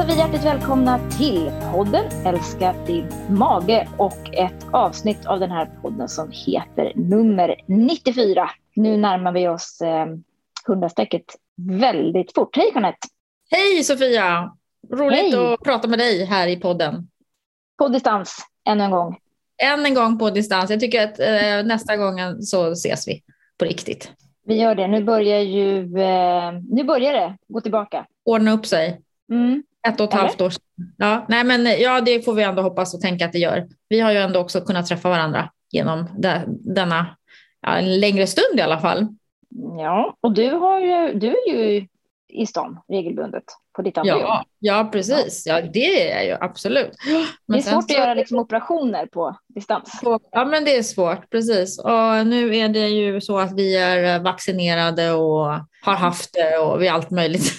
hälsar vi hjärtligt välkomna till podden Älska din mage och ett avsnitt av den här podden som heter nummer 94. Nu närmar vi oss eh, hundrastrecket väldigt fort. Hej Jeanette! Hej Sofia! Roligt Hej. att prata med dig här i podden. På distans, ännu en gång. Än en gång på distans. Jag tycker att eh, nästa gång så ses vi på riktigt. Vi gör det. Nu börjar ju eh, nu börjar det gå tillbaka. Ordna upp sig. Mm. Ett och ett Eller? halvt år sedan. Ja, nej, men, ja, det får vi ändå hoppas och tänka att det gör. Vi har ju ändå också kunnat träffa varandra genom de, denna ja, en längre stund i alla fall. Ja, och du, har ju, du är ju i stan regelbundet på ditt andra. Ja, ja, precis. Ja, det är ju absolut. Det är svårt så- att göra liksom operationer på distans. Ja, men det är svårt, precis. Och nu är det ju så att vi är vaccinerade och har haft det och vi är allt möjligt.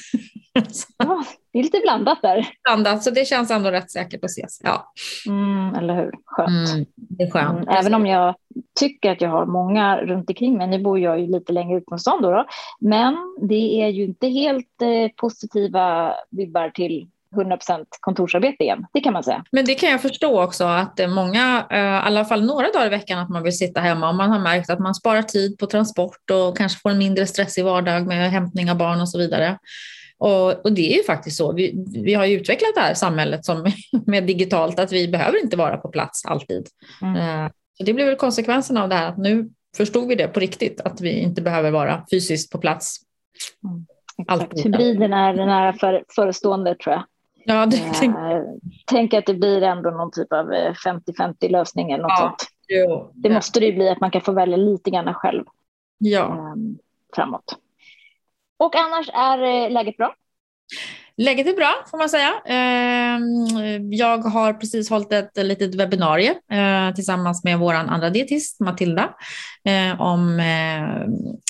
Ja, det är lite blandat där. blandat, Så det känns ändå rätt säkert att ses. Ja, Mm, eller hur? Skönt. mm, det är skönt. Mm, även om jag tycker att jag har många runt omkring mig. Nu bor jag ju lite längre ut från stan då, då. Men det är ju inte helt eh, positiva vibbar till 100% kontorsarbete igen. Det kan man säga. Men det kan jag förstå också att är många, eh, i alla fall några dagar i veckan, att man vill sitta hemma och man har märkt att man sparar tid på transport och kanske får en mindre stressig vardag med hämtning av barn och så vidare. Och, och det är ju faktiskt så. Vi, vi har ju utvecklat det här samhället som, med digitalt, att vi behöver inte vara på plats alltid. Mm. Eh, Så det blir väl konsekvensen av det här, att nu förstod vi det på riktigt, att vi inte behöver vara fysiskt på plats. Exakt. Alltid. Hybriden är nära för, förestående tror jag. Ja, det, Eh, tänk att det blir ändå någon typ av eh, 50-50 lösning eller något Ja. sånt. jo, Det måste det ju bli att man kan få välja lite grann själv ja. eh, framåt. Och annars är eh, läget bra? Läget är bra får man säga. Ehm, Jag har precis hållit ett litet webbinarie eh, tillsammans med vår andra dietist Matilda eh, om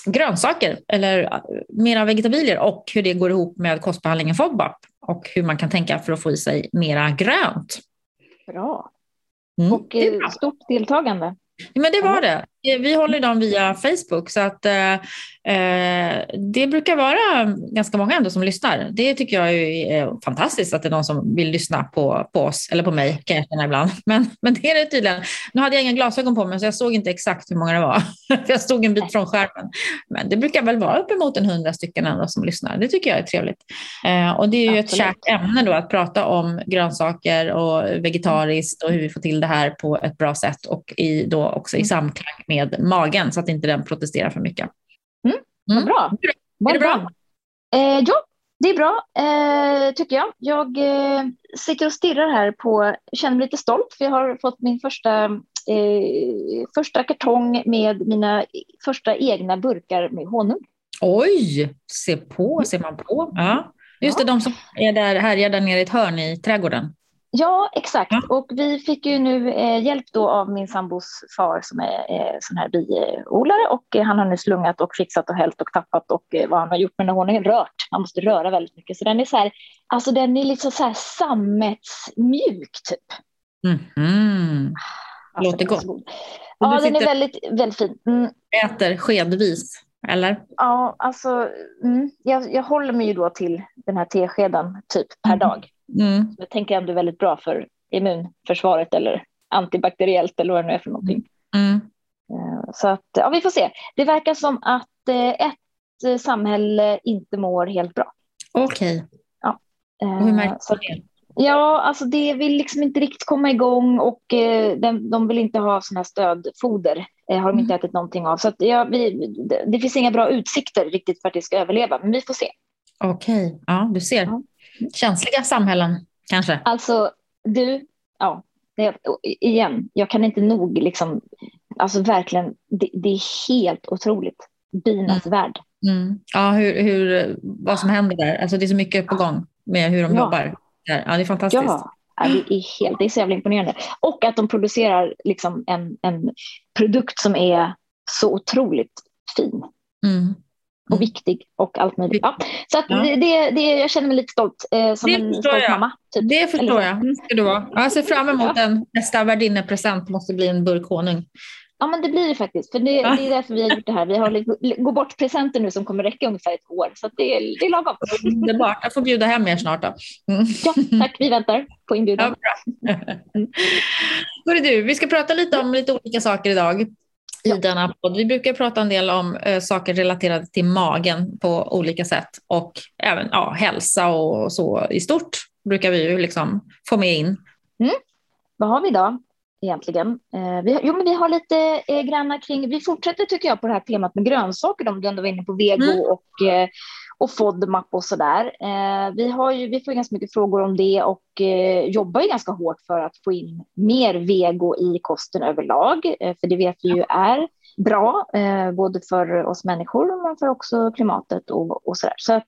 grönsaker eller mera vegetabilier och hur det går ihop med kostbehandlingen FODMAP och hur man kan tänka för att få i sig mera grönt. Bra. Mm, Och bra. stort deltagande. Men det var det. Eh, Vi håller dem via Facebook så att eh, eh, det brukar vara ganska många ändå som lyssnar. Det tycker jag är fantastiskt att det är någon som vill lyssna på, på oss eller på mig kan jag känna ibland. Men, men det är det tydligen. Nu hade jag inga glasögon på mig så jag såg inte exakt hur många det var. Jag stod en bit från skärmen. Men det brukar väl vara uppemot en hundra stycken ändå som lyssnar. Det tycker jag är trevligt. Eh, och det är ju ett Absolut. kärt ämne då att prata om grönsaker och vegetariskt och hur vi får till det här på ett bra sätt och i, då också i Mm. samklang med magen så att inte den protesterar för mycket. Mm, Vad bra. Är det bra? Eh, ja, det är bra eh, tycker jag. Jag eh, sitter och stirrar här på, känner mig lite stolt för jag har fått min första, eh, första kartong med mina första egna burkar med honung. Oj, se på, ser man på. Ja. Just det, de som är där, härjar där nere i ett hörn i trädgården. Ja, exakt. Ja. Och vi fick ju nu eh, hjälp då av min sambos far som är eh, sån här biodlare och eh, han har nu slungat och fixat och hällt och tappat och eh, vad han har gjort med den här honungen, rört. Han måste röra väldigt mycket. Så den är så här, alltså den är lite så här sammetsmjuk typ. Mhm. Alltså, Låter gott. god. Ja, den är väldigt, väldigt fin. Mm, Äter skedvis, eller? ja, alltså, mm, jag, jag håller mig ju då till den här teskeden typ per Mm. dag. Mm. Jag tänker ändå väldigt bra för immunförsvaret eller antibakteriellt eller vad det nu är för någonting. Mm. Eh, Så att, ja, vi får se. Det verkar som att eh, ett eh, samhälle inte mår helt bra. Okej, Eh, och hur att- det? Ja, alltså det vill liksom inte riktigt komma igång och de, de vill inte ha sådana här stödfoder. Har de inte ätit någonting av. Så att, ja, vi, det, finns inga bra utsikter riktigt för att det ska överleva, men vi får se. Okej, ja, du ser. Ja. Känsliga samhällen, kanske? Alltså, du, ja, igen, jag kan inte nog liksom, alltså verkligen, det, det är helt otroligt. Binas värld. Mm. Ja, hur, hur, vad som händer där. Alltså det är så mycket på gång med hur de Ja. jobbar. Där. Ja, det är fantastiskt. Ja, ja, det är helt, det är så jävla imponerande. Och att de producerar liksom en, en produkt som är så otroligt fin Mm. Och Mm. viktig och allt möjligt. Ja, så att Ja. det, det, jag känner mig lite stolt eh, som Det en stolt jag. mamma. Typ. Det förstår jag. Det ska du vara. Jag ser fram emot en nästa värdinnepresent. måste bli en burk honung. Ja, men det blir det faktiskt. För det, det är därför vi har gjort det här. Vi har lite, gå bort presenter nu som kommer räcka ungefär ett år. Så det, är, det är lagom. Underbart. Jag får bjuda hem er snart då. Mm. Ja, tack. Vi väntar på inbjudan. Ja, bra. du, vi ska prata lite om lite olika saker idag i denna podd. Vi brukar prata en del om äh, saker relaterade till magen på olika sätt och även ja, hälsa och så i stort brukar vi ju liksom få med in. Mm. Vad har vi då? egentligen. Eh, vi, jo, men vi har lite eh, granna kring, vi fortsätter tycker jag på det här temat med grönsaker, om du ändå var inne på vego mm. och, eh, och FODMAP och sådär. Eh, vi, har ju, vi får ganska mycket frågor om det och eh, jobbar ju ganska hårt för att få in mer vego i kosten överlag, eh, för det vet vi ju är bra, både för oss människor men för också klimatet och, och sådär. Så att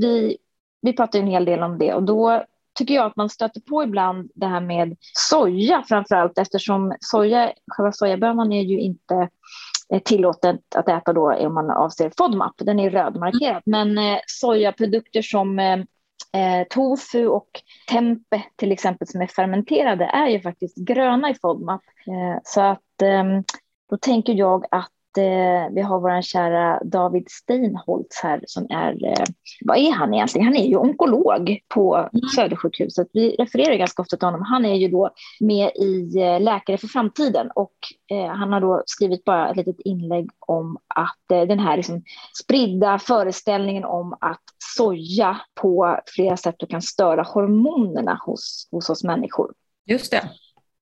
vi, vi pratar en hel del om det och då tycker jag att man stöter på ibland det här med soja framför allt eftersom soja, själva sojabönan är ju inte tillåtet att äta då om man avser FODMAP, den är rödmarkerad. Men eh, sojaprodukter som eh, eh, tofu och tempe till exempel som är fermenterade är ju faktiskt gröna i FODMAP. Eh, så att eh, då tänker jag att eh, vi har vår kära David Steinholtz här som är, eh, vad är han egentligen? Han är ju onkolog på mm. Södersjukhuset. Vi refererar ganska ofta till honom. Han är ju då med i eh, Läkare för framtiden och eh, han har då skrivit bara ett litet inlägg om att eh, den här liksom spridda föreställningen om att soja på flera sätt kan störa hormonerna hos, hos oss människor. Just det.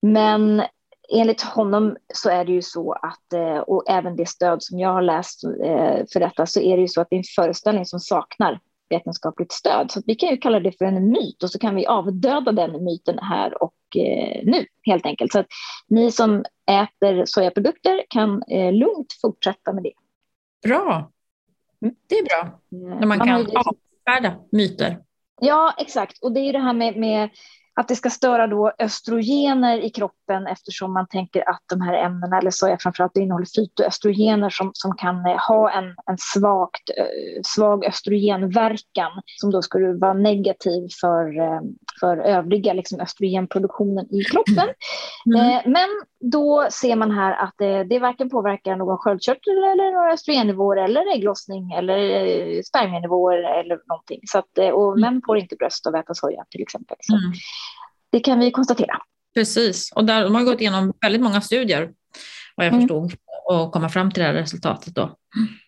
Men enligt honom så är det ju så att, eh, och även det stöd som jag har läst eh, för detta, så är det ju så att det är en föreställning som saknar vetenskapligt stöd. Så vi kan ju kalla det för en myt och så kan vi avdöda den myten här och eh, nu helt enkelt. Så att ni som äter sojaprodukter kan lugnt fortsätta med det. Bra. Mm. Det är bra när man, man kan avfärda myter. Ja, exakt. Och det är ju det här med, med att det ska störa då östrogener i kroppen eftersom man tänker att de här ämnena, eller soja framförallt, innehåller fytoöstrogener som, som kan eh, ha en, en svagt, eh, svag östrogenverkan som då skulle vara negativ för, eh, för övriga liksom östrogenproduktionen i kroppen. Mm. Men då ser man här att det, det varken påverkar någon sköldkörtel eller några östrogennivåer eller ägglossning eller spermienivåer eller någonting. Så att, och mm. män får inte bröst av att äta soja till exempel. Så. Mm. Det kan vi konstatera. Precis, och där, de har gått igenom väldigt många studier vad jag mm. förstod och komma fram till det här resultatet. Då.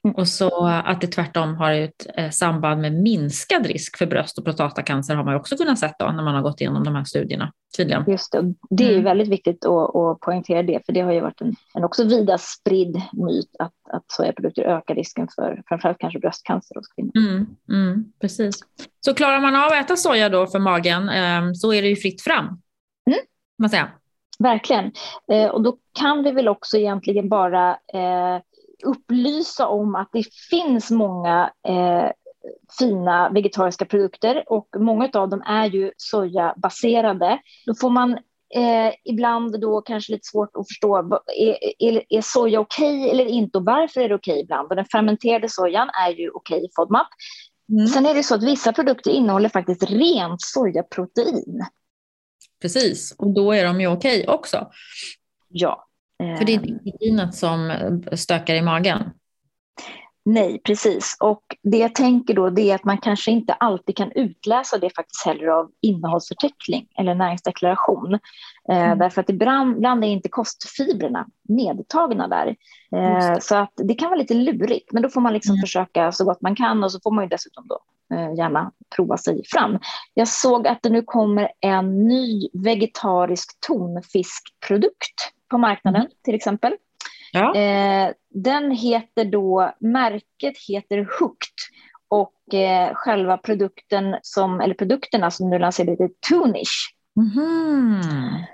Mm. Och så att det tvärtom har ett eh, samband med minskad risk för bröst och prostatacancer har man också kunnat se när man har gått igenom de här studierna. Tydligen. Just det, det är mm. väldigt viktigt att, att poängtera det, för det har ju varit en, en också vida spridd myt att, att sojaprodukter ökar risken för framförallt kanske bröstcancer hos kvinnor. Mm, mm, precis. Så klarar man av att äta soja då för magen eh, så är det ju fritt fram. Mm. Man säger. Verkligen. Eh, och då kan vi väl också egentligen bara eh, upplysa om att det finns många eh, fina vegetariska produkter och många av dem är ju sojabaserade. Då får man eh, ibland då kanske lite svårt att förstå, är, är, är soja okej okay eller inte och varför är det okej okay ibland? Och den fermenterade sojan är ju okej okay i FODMAP. Mm. Sen är det så att vissa produkter innehåller faktiskt rent sojaprotein. Precis, och då är de ju okej okay också. Ja. För det är inte proteinet som stökar i magen. Nej, precis. Och det jag tänker då det är att man kanske inte alltid kan utläsa det faktiskt heller av innehållsförteckning eller näringsdeklaration. Eh, mm. därför att ibland, ibland är inte kostfibrerna medtagna där. Eh, så att det kan vara lite lurigt, men då får man liksom mm. försöka så gott man kan och så får man ju dessutom då eh, gärna prova sig fram. Jag såg att det nu kommer en ny vegetarisk tonfiskprodukt på marknaden mm. till exempel. Ja. Eh, den heter då, märket heter Hooked och eh, själva produkten som, eller produkterna som nu lanserar heter Tunish. Mm.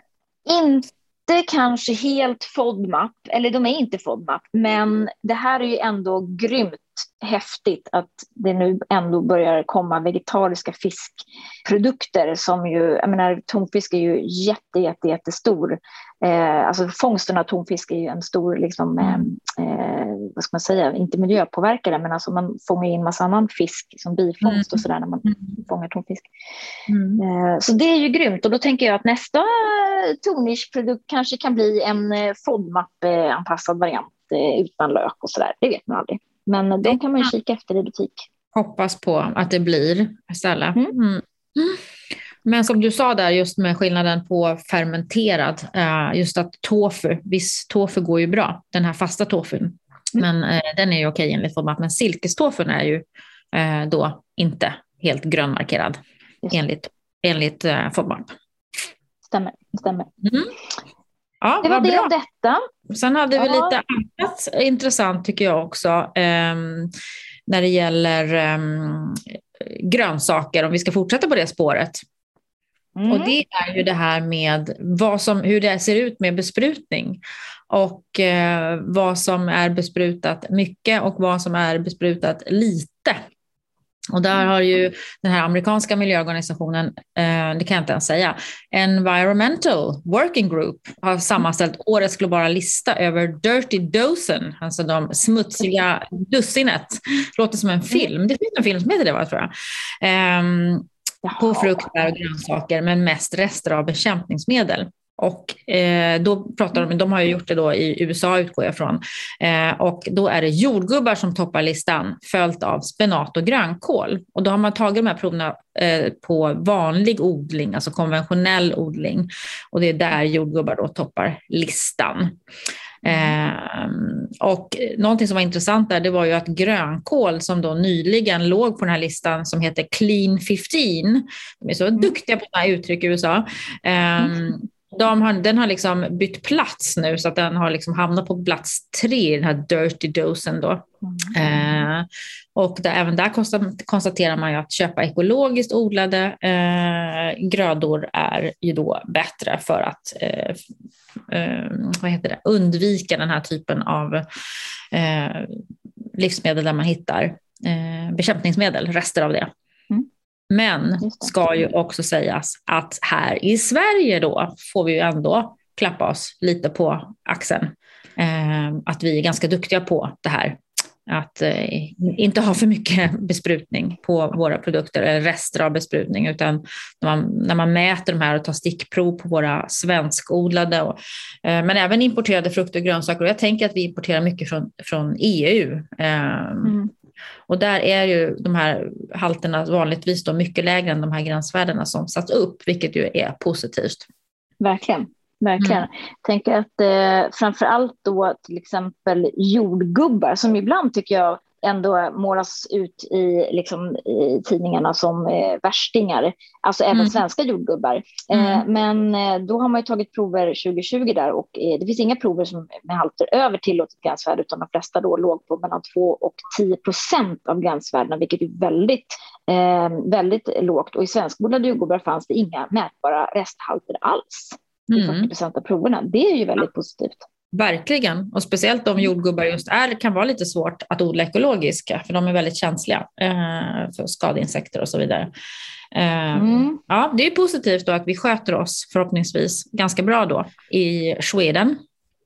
Inte kanske helt FODMAP, eller de är inte FODMAP, men det här är ju ändå grymt häftigt att det nu ändå börjar komma vegetariska fiskprodukter som ju, jag menar tonfisk är ju jätte, jätte, jättestor Eh, alltså fångsten av tonfisk är ju en stor, liksom, eh, eh, vad ska man säga, inte miljöpåverkare, men alltså man fångar in massa annan fisk som bifångst och mm. sådär när man mm. fångar tonfisk. Mm. Eh, så det är ju grymt och då tänker jag att nästa Tornish-produkt kanske kan bli en eh, FODMAP-anpassad variant eh, utan lök och sådär. Det vet man aldrig. Men det kan man ju kika efter i butik. Hoppas på att det blir istället. Mm. Mm. Men som du sa där, just med skillnaden på fermenterad, eh, just att tofu, viss tofu går ju bra, den här fasta tofun, mm. men eh, den är ju okej enligt FODMAP, men silkestofun är ju eh, då inte helt grönmarkerad enligt, enligt FODMAP. Stämmer, stämmer. Mm. Ja, det var det om detta. Sen hade vi ja. lite annat intressant tycker jag också eh, när det gäller eh, grönsaker, om vi ska fortsätta på det spåret. Mm. Och det är ju det här med vad som, hur det ser ut med besprutning och eh, vad som är besprutat mycket och vad som är besprutat lite. Och där har ju den här amerikanska miljöorganisationen, eh, det kan jag inte ens säga, Environmental Working Group har sammanställt årets globala lista över Dirty Dozen, alltså de smutsiga dussinet. Låter som en film, det finns en film som heter det, tror jag. Eh, på frukt, bär och grönsaker, men mest rester av bekämpningsmedel. Och eh, då pratar de, de har ju gjort det då i USA utgår jag från. Eh, och då är det jordgubbar som toppar listan följt av spenat och grönkål. Och då har man tagit de här proverna eh, på vanlig odling, alltså konventionell odling. Och det är där jordgubbar då toppar listan. Eh, och någonting som var intressant där, det var ju att grönkål som då nyligen låg på den här listan som heter Clean 15, de är så mm. duktiga på sådana här uttryck i USA, eh, mm. De har, den har liksom bytt plats nu så att den har liksom hamnat på plats tre i den här dirty dosen. Då. Mm. Eh, och där, även där konstaterar man ju att köpa ekologiskt odlade eh, grödor är ju då bättre för att eh, eh vad heter det, undvika den här typen av eh, livsmedel där man hittar eh, bekämpningsmedel, rester av det. Men ska ju också sägas att här i Sverige då får vi ju ändå klappa oss lite på axeln. Eh, att vi är ganska duktiga på det här. Att eh, inte ha för mycket besprutning på våra produkter, eller rester av besprutning, utan när man, när man mäter de här och tar stickprov på våra svenskodlade, och, eh, men även importerade frukter och grönsaker. Och jag tänker att vi importerar mycket från, från EU. Eh, mm. Och där är ju de här halterna vanligtvis då mycket lägre än de här gränsvärdena som satts upp, vilket ju är positivt. Verkligen. Verkligen. Mm. Tänker att eh, framför allt då till exempel jordgubbar som ibland tycker jag ändå målas ut i, liksom, i tidningarna som eh, värstingar, alltså även mm. svenska jordgubbar. Eh, mm. men eh, då har man ju tagit prover 2020 där och eh, det finns inga prover som, med halter över tillåtet gränsvärde utan de flesta då låg på mellan 2 och 10 procent av gränsvärdena vilket är väldigt, eh, väldigt lågt och i svenskodlade jordgubbar fanns det inga mätbara resthalter alls i mm. 40 procent av proverna. Det är ju väldigt positivt. Verkligen, och speciellt om jordgubbar just är, kan vara lite svårt att odla ekologiska, för de är väldigt känsliga eh, för skadeinsekter och så vidare. Eh, mm. Ja, det är positivt då att vi sköter oss förhoppningsvis ganska bra då i Sweden.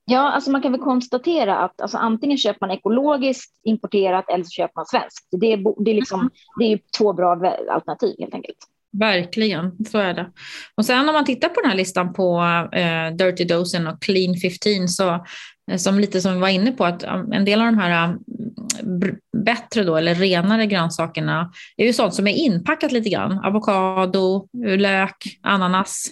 Ja, alltså man kan väl konstatera att alltså, antingen köper man ekologiskt importerat eller så köper man svenskt. Det är, det är, liksom, mm. det är två bra alternativ helt enkelt. Verkligen, så är det. Och sen om man tittar på den här listan på eh, Dirty Dozen och Clean 15 så eh, som lite som vi var inne på att en del av de här mm, bättre då eller renare grönsakerna är ju sånt som är inpackat lite grann. Avokado, lök, ananas.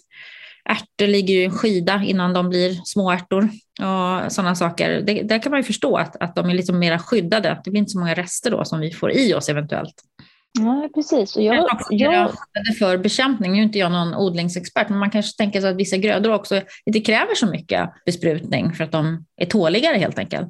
Ärtor ligger ju i en skida innan de blir små ärtor och sådana saker. Det, där kan man ju förstå att, att de är liksom lite mer skyddade. Det blir inte så många rester då som vi får i oss eventuellt. Ja, precis. Och jag, jag... för bekämpning, nu är inte jag någon odlingsexpert, men man kanske tänker sig att vissa grödor också inte kräver så mycket besprutning för att de är tåligare helt enkelt.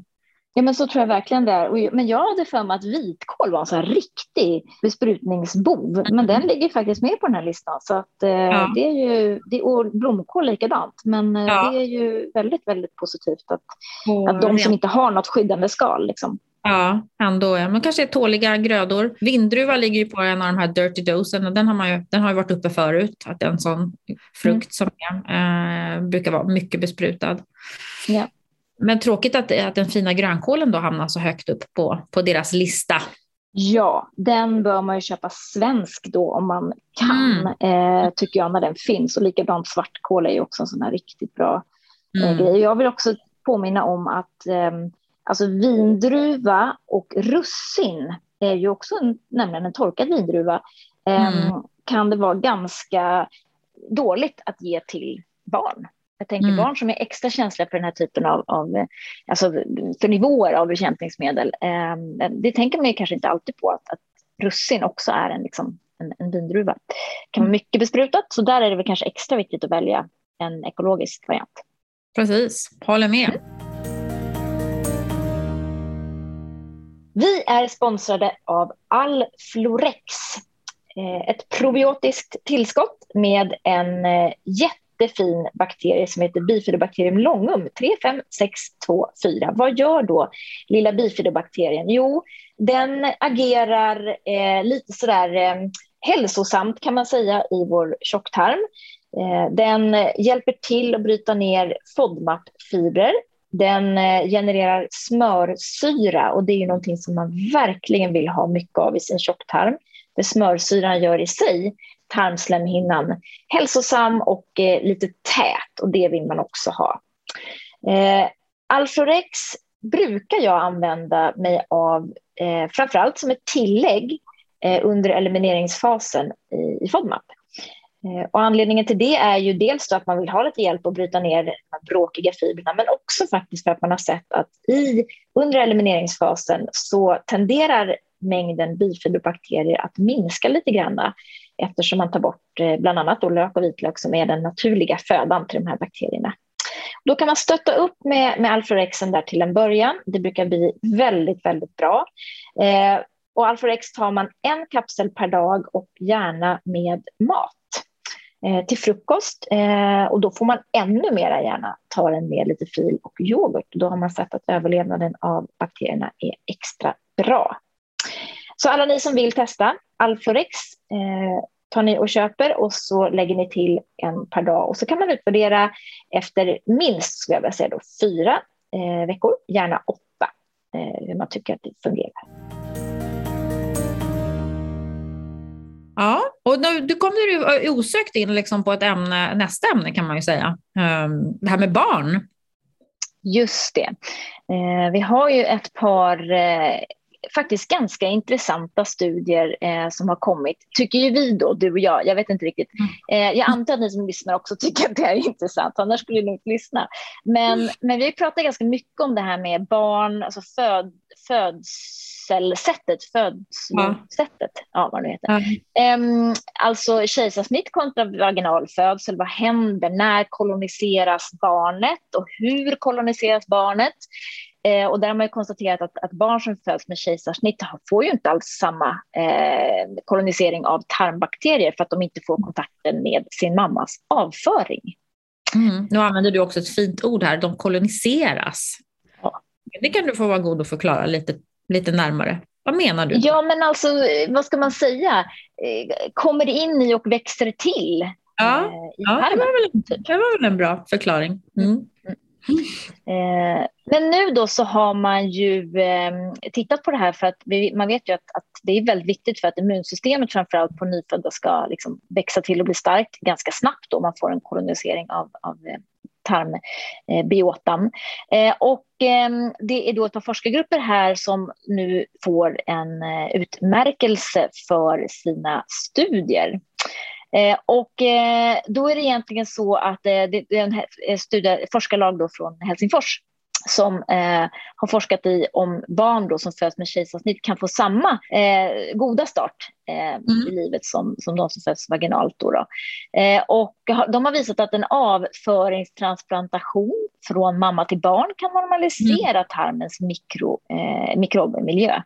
Ja, men så tror jag verkligen det är. Men jag hade för mig att vitkål var en sån riktig besprutningsbov, mm. men den ligger faktiskt med på den här listan. Så att, eh, ja. det är ju, det, och blomkål likadant, men eh, ja. det är ju väldigt, väldigt positivt att, att de som inte har något skyddande skal liksom, Ja, ändå. Ja. Men kanske är tåliga grödor. Vindruva ligger ju på en av de här dirty dosen och den har, man ju, den har ju varit uppe förut. Att en sån frukt som är, eh, brukar vara mycket besprutad. Ja. Men tråkigt att, att den fina grönkålen då hamnar så högt upp på, på deras lista. Ja, den bör man ju köpa svensk då om man kan, mm. eh, tycker jag, när den finns. Och likadant svartkål är ju också en sån här riktigt bra eh, mm. grej. Jag vill också påminna om att eh, alltså vindruva och russin är ju också en, nämligen en torkad vindruva. Eh, mm. Kan det vara ganska dåligt att ge till barn. Jag tänker mm. barn som är extra känsliga för den här typen av, av alltså för nivåer av bekämpningsmedel. Eh, det tänker man ju kanske inte alltid på att, att russin också är en, liksom, en, en vindruva. Det kan vara mm. mycket besprutat, så där är det väl kanske extra viktigt att välja en ekologisk variant. Precis, håller med. Vi är sponsrade av Alflorex, eh, ett probiotiskt tillskott med en eh, jättefin bakterie som heter bifidobakterium longum 35624. Vad gör då lilla bifidobakterien? Jo, den agerar eh, lite sådär eh, hälsosamt kan man säga i vår tjocktarm. Eh, den hjälper till att bryta ner FODMAP-fibrer. Den eh, genererar smörsyra och det är ju någonting som man verkligen vill ha mycket av i sin tjocktarm. Det smörsyran gör i sig tarmslemhinnan hälsosam och eh, lite tät och det vill man också ha. Eh, Alforex brukar jag använda mig av eh, framförallt som ett tillägg eh, under elimineringsfasen i, i FODMAP. Eh, och anledningen till det är ju dels att man vill ha lite hjälp att bryta ner de här bråkiga fibrerna men också faktiskt för att man har sett att i, under elimineringsfasen så tenderar mängden bifiberbakterier att minska lite grann eftersom man tar bort eh, bland annat då lök och vitlök som är den naturliga födan till de här bakterierna. Då kan man stötta upp med, med Alforexen där till en början. Det brukar bli väldigt, väldigt bra. Eh, och Alforex tar man en kapsel per dag och gärna med mat Eh, till frukost. Eh, och då får man ännu mera gärna ta den med lite fil och yoghurt. Då har man sett att överlevnaden av bakterierna är extra bra. Så alla ni som vill testa Alforex eh, tar ni och köper och så lägger ni till en per dag och så kan man utvärdera efter minst, skulle jag vilja säga då, fyra eh, veckor, gärna åtta, eh, hur man tycker att det fungerar. Ja, och nu, du kom du osökt in liksom på ett ämne, nästa ämne kan man ju säga, um, det här med barn. Just det. Eh, vi har ju ett par eh, faktiskt ganska intressanta studier eh, som har kommit, tycker ju vi då, du och jag. Jag vet inte riktigt. Mm. Eh, jag antar att ni som lyssnar också tycker att det är intressant, annars skulle ni inte lyssna. Men, mm. men vi pratar ganska mycket om det här med barn, alltså föd, födselsättet, födslosättet, ja. ja vad det heter. Ja. Um, alltså kejsarsnitt kontra vaginal födsel, vad händer, när koloniseras barnet och hur koloniseras barnet? Eh, och där har man konstaterat att, att, barn som föds med kejsarsnitt får ju inte alls samma eh, kolonisering av tarmbakterier för att de inte får kontakten med sin mammas avföring. Mm. Nu använder du också ett fint ord här, de koloniseras. Ja. Det kan du få vara god och förklara lite, lite närmare. Vad menar du? Ja, men alltså, vad ska man säga? Eh, kommer in i och växer till. Ja, eh, ja det, var väl, det var väl en bra förklaring. Mm. Mm. Eh, men nu då så har man ju eh, tittat på det här för att man vet ju att, att, det är väldigt viktigt för att immunsystemet framförallt på nyfödda ska liksom växa till och bli starkt ganska snabbt då man får en kolonisering av, av tarmbiotan. Eh, eh, och ehm, det är då ett par forskargrupper här som nu får en eh, utmärkelse för sina studier. Och då är det egentligen så att det, är en studie, forskarlag då från Helsingfors som eh, har forskat i om barn då som föds med kejsarsnitt kan få samma eh, goda start eh, mm. i livet som, som de som föds vaginalt. Då, då. Eh, och de har visat att en avföringstransplantation från mamma till barn kan normalisera mm. tarmens mikro, eh, mikrobmiljö.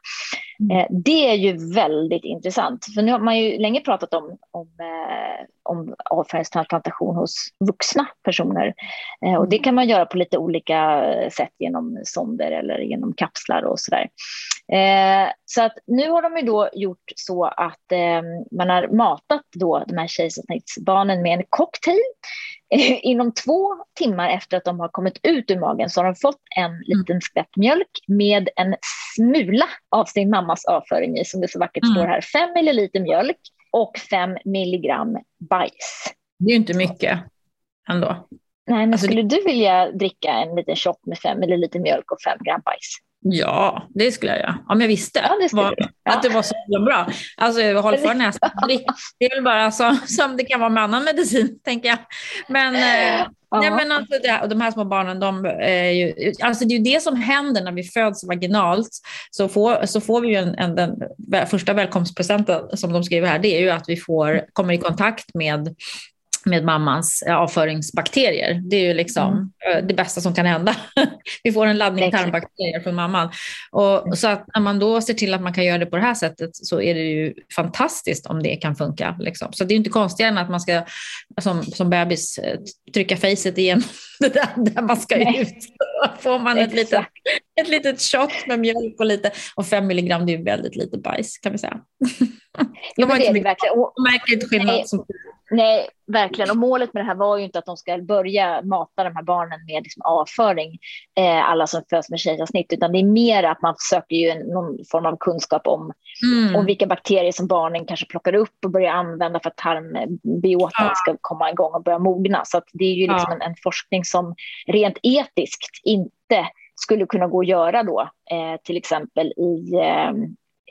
Mm. Eh, det är ju väldigt intressant, för nu har man ju länge pratat om, om, eh, om avföringstransplantation hos vuxna personer. Och det kan man göra på lite olika sätt genom sonder eller genom kapslar och sådär. Eh, så att nu har de ju då gjort så att eh, man har matat då de här kejsarsnittsbarnen med en cocktail. Eh, inom två timmar efter att de har kommit ut ur magen så har de fått en mm. liten skvätt mjölk med en smula av sin mammas avföring i, som det så vackert mm. står här. Fem milliliter mjölk och fem milligram bajs. Det är ju inte mycket ändå. Nej, men alltså, skulle du vilja dricka en liten shot med fem milliliter mjölk och fem gram bajs? Ja, det skulle jag göra. Om jag visste ja, det var, ja. att det var så bra. Alltså, håll för näsan. Det är väl bara så, som det kan vara med annan medicin, tänker jag. Men, eh, ja. nej, men alltså det, de här små barnen, de är ju, alltså det är ju det som händer när vi föds vaginalt. Så får, så får vi ju en, en, den första välkomstpresenten, som de skriver här, det är ju att vi får, kommer i kontakt med med mammans eh, avföringsbakterier. Det är ju liksom mm. Eh, det bästa som kan hända. Vi får en laddning tarmbakterier från mamman. Och, mm. så att när man då ser till att man kan göra det på det här sättet så är det ju fantastiskt om det kan funka. Liksom. Så det är inte konstigare än att man ska som, som bebis eh, trycka facet igen det där, där man ska Nej. ut. Då får man ett litet, ett litet shot med mjölk och lite och fem milligram det är väldigt lite bajs kan vi säga. Ja, De har inte verkligen. Och, märker inte skillnad. Nej. Som Nej, verkligen. Och målet med det här var ju inte att de ska börja mata de här barnen med liksom avföring, eh, alla som föds med kejsarsnitt, utan det är mer att man söker ju en, någon form av kunskap om, mm. om vilka bakterier som barnen kanske plockar upp och börjar använda för att tarmbiotan ja. ska komma igång och börja mogna. Så det är ju liksom ja. en, en, forskning som rent etiskt inte skulle kunna gå att göra då, eh, till exempel i, eh,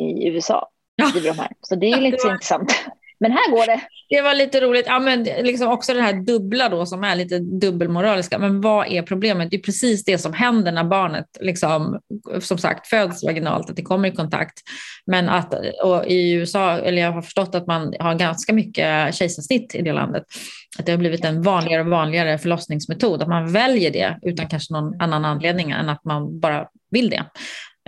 i USA. Ja. De här. Så det är lite var... intressant. Men här går det. Det var lite roligt. Ja, men liksom också det här dubbla då som är lite dubbelmoraliska. Men vad är problemet? Det är precis det som händer när barnet liksom, som sagt föds vaginalt, att det kommer i kontakt. Men att och i USA, eller jag har förstått att man har ganska mycket kejsarsnitt i det landet. Att det har blivit en vanligare och vanligare förlossningsmetod. Att man väljer det utan kanske någon annan anledning än att man bara vill det.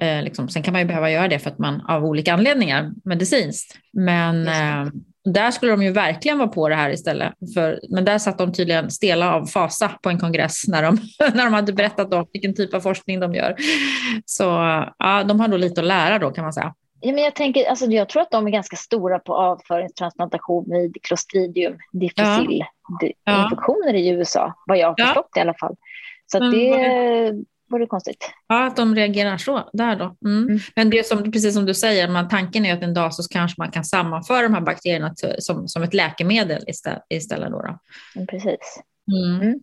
Eh, liksom. Sen kan man ju behöva göra det för att man av olika anledningar medicinskt. Men eh, där skulle de ju verkligen vara på det här istället. För, men där satt de tydligen stela av fasa på en kongress när de, när de hade berättat om vilken typ av forskning de gör. Så ja, de har nog lite att lära då kan man säga. Ja, men jag, tänker, alltså, jag tror att de är ganska stora på avföringstransplantation vid Clostridium difficile ja. infektioner i USA, vad jag har förstått ja. i alla fall. Så det, vore konstigt. Ja, att de reagerar så där då. Mm. Mm. Men det är som, precis som du säger, man, tanken är att en dag så kanske man kan sammanföra de här bakterierna till, som, som ett läkemedel istället. istället då, då. Mm, precis. Mm. mm.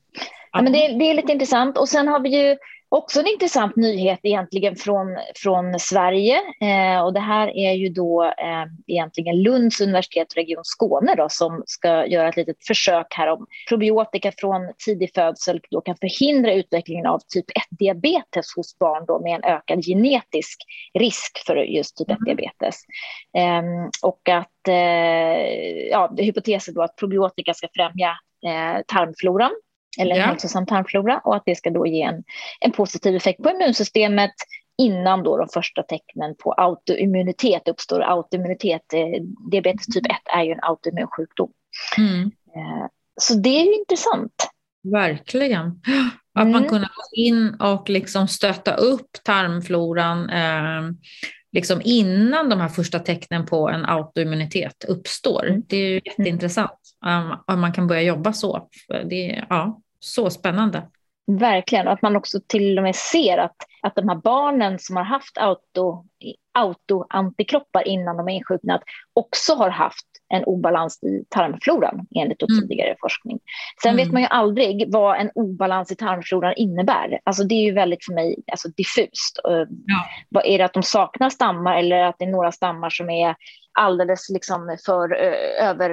Ja, men det, det, är lite intressant. Och sen har vi ju Också en intressant nyhet egentligen från, från Sverige. Eh, och det här är ju då eh, egentligen Lunds universitet Region Skåne då, som ska göra ett litet försök här om probiotika från tidig födsel då kan förhindra utvecklingen av typ 1-diabetes hos barn då med en ökad genetisk risk för just typ 1-diabetes. Eh, och att eh, ja, hypotesen då att probiotika ska främja eh, tarmfloran eller en ja. hälsosam tarmflora och att det ska då ge en, en positiv effekt på immunsystemet innan då de första tecknen på autoimmunitet uppstår. Autoimmunitet, eh, diabetes typ 1 är ju en autoimmun sjukdom. Mm. Eh, så det är ju intressant. Verkligen. Att mm. man kunde gå in och liksom stötta upp tarmfloran eh, liksom innan de här första tecknen på en autoimmunitet uppstår. Mm. Det är ju jätteintressant um, om man kan börja jobba så. Det, ja, så spännande. Verkligen, och att man också till och med ser att, att de här barnen som har haft auto, autoantikroppar innan de är insjuknat också har haft en obalans i tarmfloran enligt mm. tidigare forskning. Sen mm. vet man ju aldrig vad en obalans i tarmfloran innebär. Alltså det är ju väldigt för mig alltså diffust. Ja. Vad är det att de saknar stammar eller att det är några stammar som är alldeles liksom för över,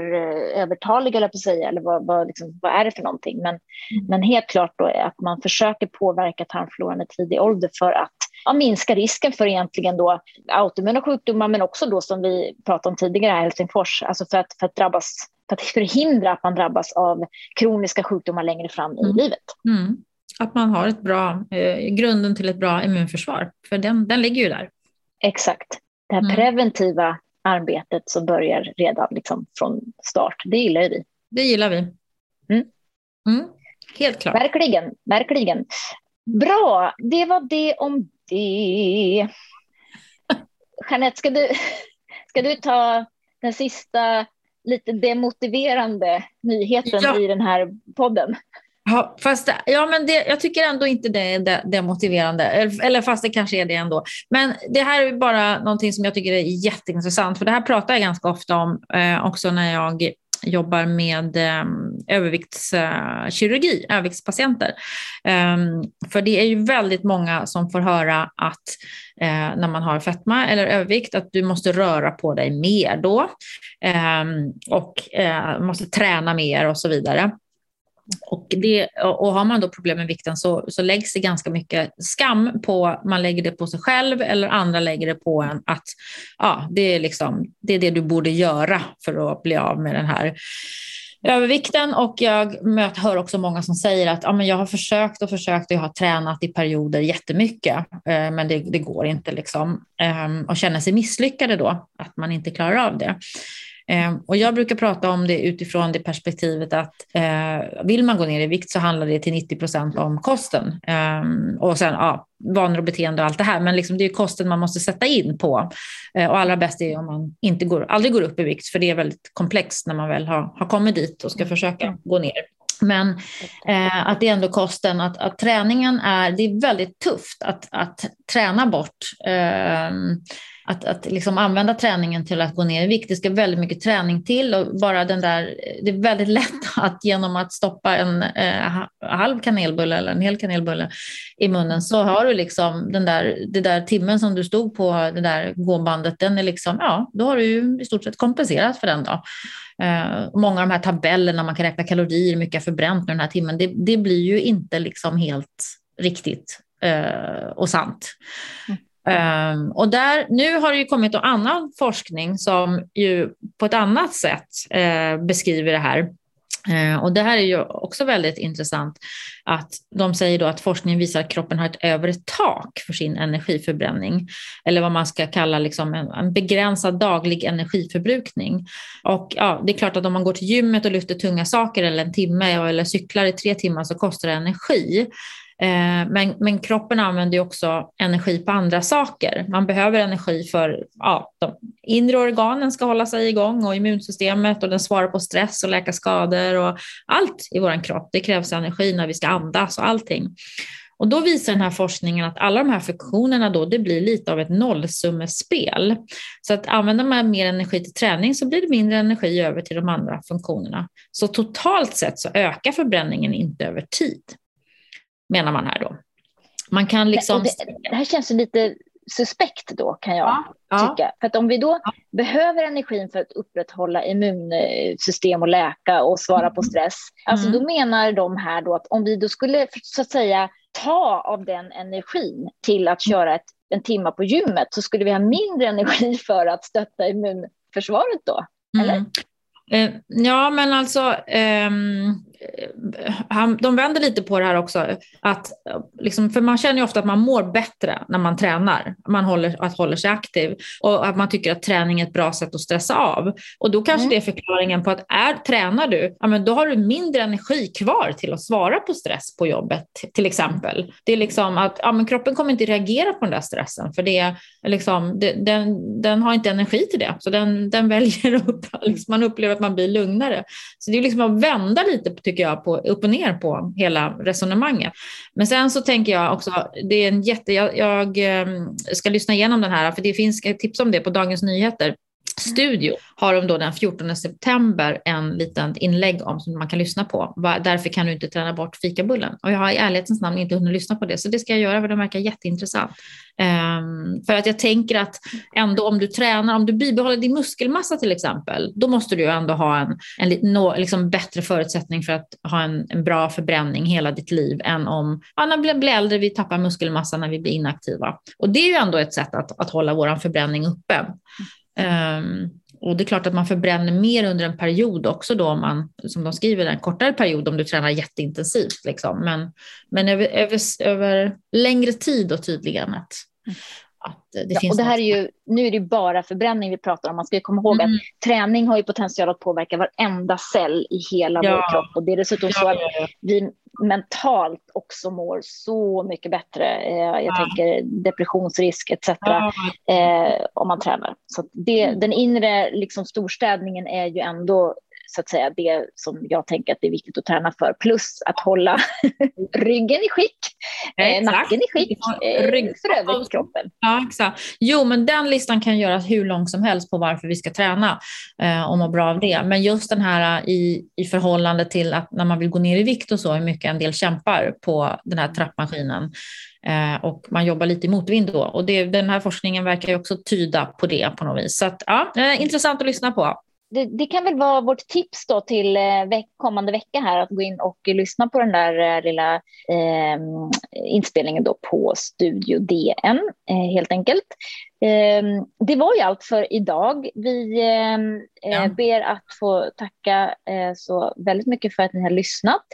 övertaliga, eller på att säga, eller vad, vad, liksom, vad är det för någonting? Men, mm. men helt klart då är att man försöker påverka tarmfloran i tidig ålder för att ja, minska risken för egentligen då autoimmuna sjukdomar men också då som vi pratade om tidigare Helsingfors, alltså för att, för att drabbas för att förhindra att man drabbas av kroniska sjukdomar längre fram i mm. livet. Mm. Att man har ett bra, eh, grunden till ett bra immunförsvar, för den, den ligger ju där. Exakt. Det här mm. preventiva arbetet som börjar redan liksom från start, det gillar vi. Det gillar vi. Mm. Mm. Helt klart. Verkligen, verkligen. Bra, det var det om det. Jeanette, ska du, ska du ta den sista lite demotiverande nyheten ja. i den här podden? Ja, fast ja, men det, jag tycker ändå inte det är demotiverande, eller fast det kanske är det ändå. Men det här är bara någonting som jag tycker är jätteintressant, för det här pratar jag ganska ofta om eh, också när jag jobbar med eh, överviktskirurgi, överviktspatienter. Ehm, för det är ju väldigt många som får höra att eh, när man har fetma eller övervikt att du måste röra på dig mer då ehm, och eh, måste träna mer och så vidare. Och, det, och har man då problem med vikten så, så läggs det ganska mycket skam på, man lägger det på sig själv eller andra lägger det på en att ja, det, är liksom, det är det du borde göra för att bli av med den här övervikten och jag möter, hör också många som säger att ja, men jag har försökt och försökt och jag har tränat i perioder jättemycket eh, men det, det går inte liksom eh, och känner sig misslyckade då att man inte klarar av det. Eh, och jag brukar prata om det utifrån det perspektivet att eh, vill man gå ner i vikt så handlar det till 90 procent om kosten. Eh, och sen ja, vanor och beteende och allt det här. Men liksom det är kosten man måste sätta in på. Eh, och allra bäst är om man inte går, aldrig går upp i vikt, för det är väldigt komplext när man väl har, har kommit dit och ska försöka gå ner. Men eh, att det är ändå kosten, att, att träningen är, det är väldigt tufft att, att träna bort eh, att, att liksom använda träningen till att gå ner i vikt. Det ska väldigt mycket träning till och bara den där, det är väldigt lätt att genom att stoppa en eh, halv kanelbulle eller en hel kanelbulle i munnen så har du liksom den där, det där timmen som du stod på det där gåbandet, den är liksom, ja, då har du ju i stort sett kompenserat för den då. Eh, många av de här tabellerna, man kan räkna kalorier, hur mycket jag förbränt den här timmen, det, det blir ju inte liksom helt riktigt eh, och sant. Mm. Um, och där, nu har det ju kommit annan forskning som ju på ett annat sätt uh, beskriver det här. Uh, och det här är ju också väldigt intressant att de säger då att forskningen visar att kroppen har ett övre tak för sin energiförbränning eller vad man ska kalla liksom en, en begränsad daglig energiförbrukning. Och ja, det är klart att om man går till gymmet och lyfter tunga saker eller en timme eller cyklar i tre timmar så kostar det energi. Eh, men, men kroppen använder också energi på andra saker. Man behöver energi för ja, de inre organen ska hålla sig igång och immunsystemet och den svarar på stress och läka skador och allt i vår kropp. Det krävs energi när vi ska andas och allting. Och då visar den här forskningen att alla de här funktionerna då, det blir lite av ett nollsummespel. Så att använder man mer energi till träning så blir det mindre energi över till de andra funktionerna. Så totalt sett så ökar förbränningen inte över tid menar man här då. Man kan liksom... Det, det, här känns lite suspekt då kan jag ja, tycka. För att om vi då ja. behöver energin för att upprätthålla immunsystem och läka och svara mm. på stress, alltså mm. då menar de här då att om vi då skulle så att säga ta av den energin till att köra ett, en timme på gymmet så skulle vi ha mindre energi för att stötta immunförsvaret då, eller? Mm. Eh, ja, men alltså, um, han, de vänder lite på det här också. Att, liksom, för man känner ju ofta att man mår bättre när man tränar, man håller, att håller sig aktiv och att man tycker att träning är ett bra sätt att stressa av. Och då kanske mm. det är förklaringen på att är, tränar du, ja, men då har du mindre energi kvar till att svara på stress på jobbet till exempel. Det är liksom att ja, men kroppen kommer inte reagera på den där stressen för det är liksom, det, den, den har inte energi till det. Så den, den väljer upp, liksom, man upplever att man blir lugnare. Så det är liksom att vända lite tycker jag, på, upp och ner på hela resonemanget. Men sen så tänker jag också, det är en jätte, jag, jag ehm, ska lyssna igenom den här, för det finns tips om det på Dagens Nyheter studio har de då den 14 september en liten inlägg om som man kan lyssna på. Därför kan du inte träna bort fikabullen. Och jag har i ärlighetens namn inte hunnit lyssna på det, så det ska jag göra för det verkar jätteintressant. Um, för att jag tänker att ändå om du tränar, om du bibehåller din muskelmassa till exempel, då måste du ändå ha en, en no, liksom bättre förutsättning för att ha en, en, bra förbränning hela ditt liv än om, ja, när vi blir äldre, vi tappar muskelmassa när vi blir inaktiva. Och det är ju ändå ett sätt att, att hålla vår förbränning uppe. Um, och det är klart att man förbränner mer under en period också då, om man, som de skriver, en kortare period om du tränar jätteintensivt. Liksom. Men, men över, över, över längre tid och tydligen. Att, att det ja, finns och det här är ju, nu är det bara förbränning vi pratar om. Man ska komma ihåg mm. att träning har ju potential att påverka varenda cell i hela ja. vår kropp. Och det är dessutom ja, så att vi mentalt också mår så mycket bättre. Eh, jag ja. tänker depressionsrisk etc. Eh, om man tränar. Så det, mm. den inre liksom, storstädningen är ju ändå så att säga det som jag tänker att det är viktigt att träna för. Plus att hålla ryggen i skick, eh, nacken i skick, eh, Rygg. för övrigt kroppen. Ja, exakt. Jo, men den listan kan göras hur lång som helst på varför vi ska träna eh, och må bra av det. Men just den här eh, i, i förhållande till att när man vill gå ner i vikt och så, hur mycket en del kämpar på den här trappmaskinen. Eh, och man jobbar lite i motvind då. Och det, den här forskningen verkar ju också tyda på det på något vis. Så att, ja, eh, intressant att lyssna på det, det, kan väl vara vårt tips då till eh, veck, kommande vecka här att gå in och lyssna på den där eh, lilla eh, inspelningen då på Studio DN eh, helt enkelt. Ehm, det var ju allt för idag. Vi ehm, eh, ja. ber att få tacka eh, så väldigt mycket för att ni har lyssnat.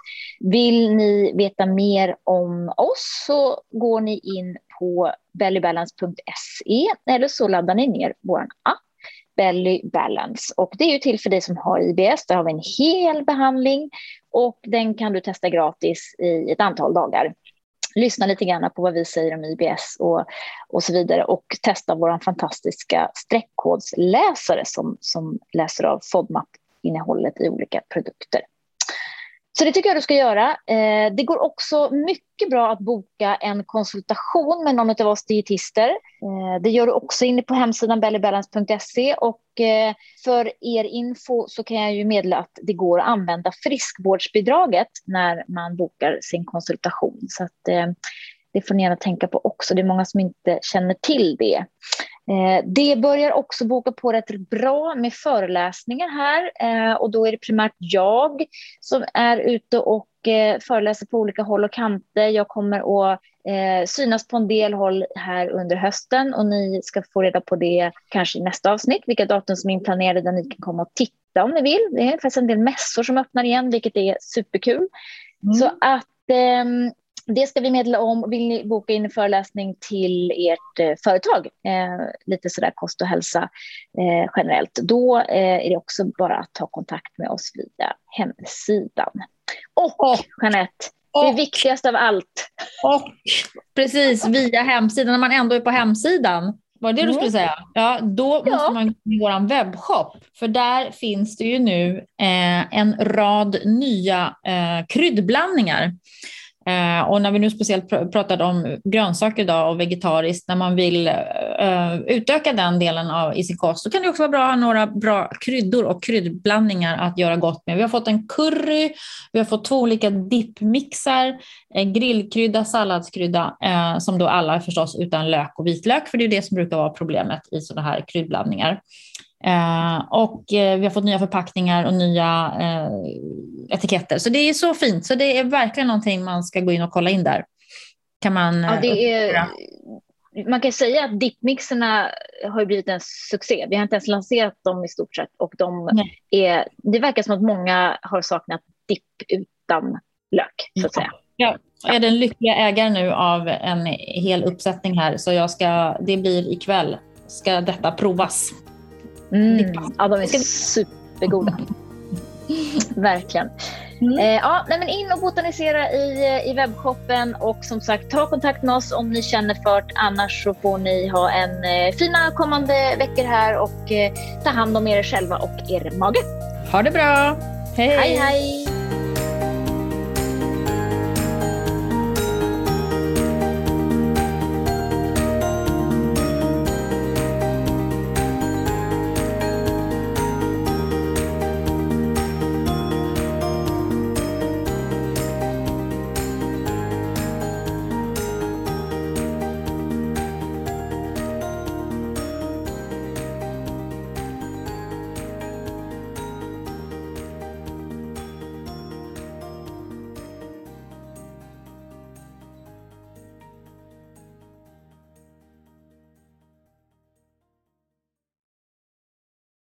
Vill ni veta mer om oss så går ni in på bellybalance.se eller så laddar ni ner vår app Belly Balance. Och det är ju till för dig som har IBS. Där har vi en hel behandling och den kan du testa gratis i ett antal dagar. Lyssna lite grann på vad vi säger om IBS och, och så vidare och testa vår fantastiska streckkodsläsare som, som läser av FODMAP-innehållet i olika produkter. Så det tycker jag du ska göra. Eh, det går också mycket bra att boka en konsultation med någon av oss dietister. Eh, det gör du också inne på hemsidan bellybalance.se och eh, för er info så kan jag ju meddela att det går att använda friskvårdsbidraget när man bokar sin konsultation. Så att, eh, det får ni gärna tänka på också. Det är många som inte känner till det. Eh, det börjar också boka på rätt bra med föreläsningar här eh, och då är det primärt jag som är ute och eh, föreläser på olika håll och kanter. Jag kommer att synas på en del håll här under hösten och ni ska få reda på det kanske i nästa avsnitt, vilka datum som är inplanerade där ni kan komma och titta om ni vill. Det är faktiskt en del mässor som öppnar igen, vilket är superkul. Mm. Så att ehm, det ska vi meddela om. Vill ni boka in en föreläsning till ert eh, företag, eh, lite sådär kost och hälsa eh, generellt, då eh, är det också bara att ta kontakt med oss via hemsidan. Och, och Jeanette, och, det viktigaste av allt. Och precis, via hemsidan, när man ändå är på hemsidan, var det det du skulle mm. säga? Ja, då ja. måste man gå till vår webbshop. För där finns det ju nu eh, en rad nya eh, kryddblandningar. Eh, och när vi nu speciellt pr pratade om grönsaker idag och vegetariskt, när man vill eh, utöka den delen av i sin kost, så kan det också vara bra att ha några bra kryddor och kryddblandningar att göra gott med. Vi har fått en curry, vi har fått två olika dippmixar, eh, grillkrydda, salladskrydda, eh, som då alla är förstås utan lök och vitlök, för det är det som brukar vara problemet i sådana här kryddblandningar. Eh, och eh, vi har fått nya förpackningar och nya eh, etiketter. Så det är så fint. Så det är verkligen någonting man ska gå in och kolla in där. Kan man, ja, det är, man kan säga att dippmixerna har blivit en succé. Vi har inte ens lanserat dem i stort sett. Och de är, det verkar som att många har saknat dipp utan lök. Så att säga. Ja. Jag är den lyckliga ägaren nu av en hel uppsättning här, så jag ska, det blir ikväll ska detta provas. Mm. Ja, de är supergoda. Verkligen. Mm. Eh, ja, nej, men in och botanisera i, i webbshoppen och som sagt ta kontakt med oss om ni känner för det. Annars så får ni ha en eh, fina kommande veckor här och eh, ta hand om er själva och er mage. Ha det bra. Hej, hej. hej.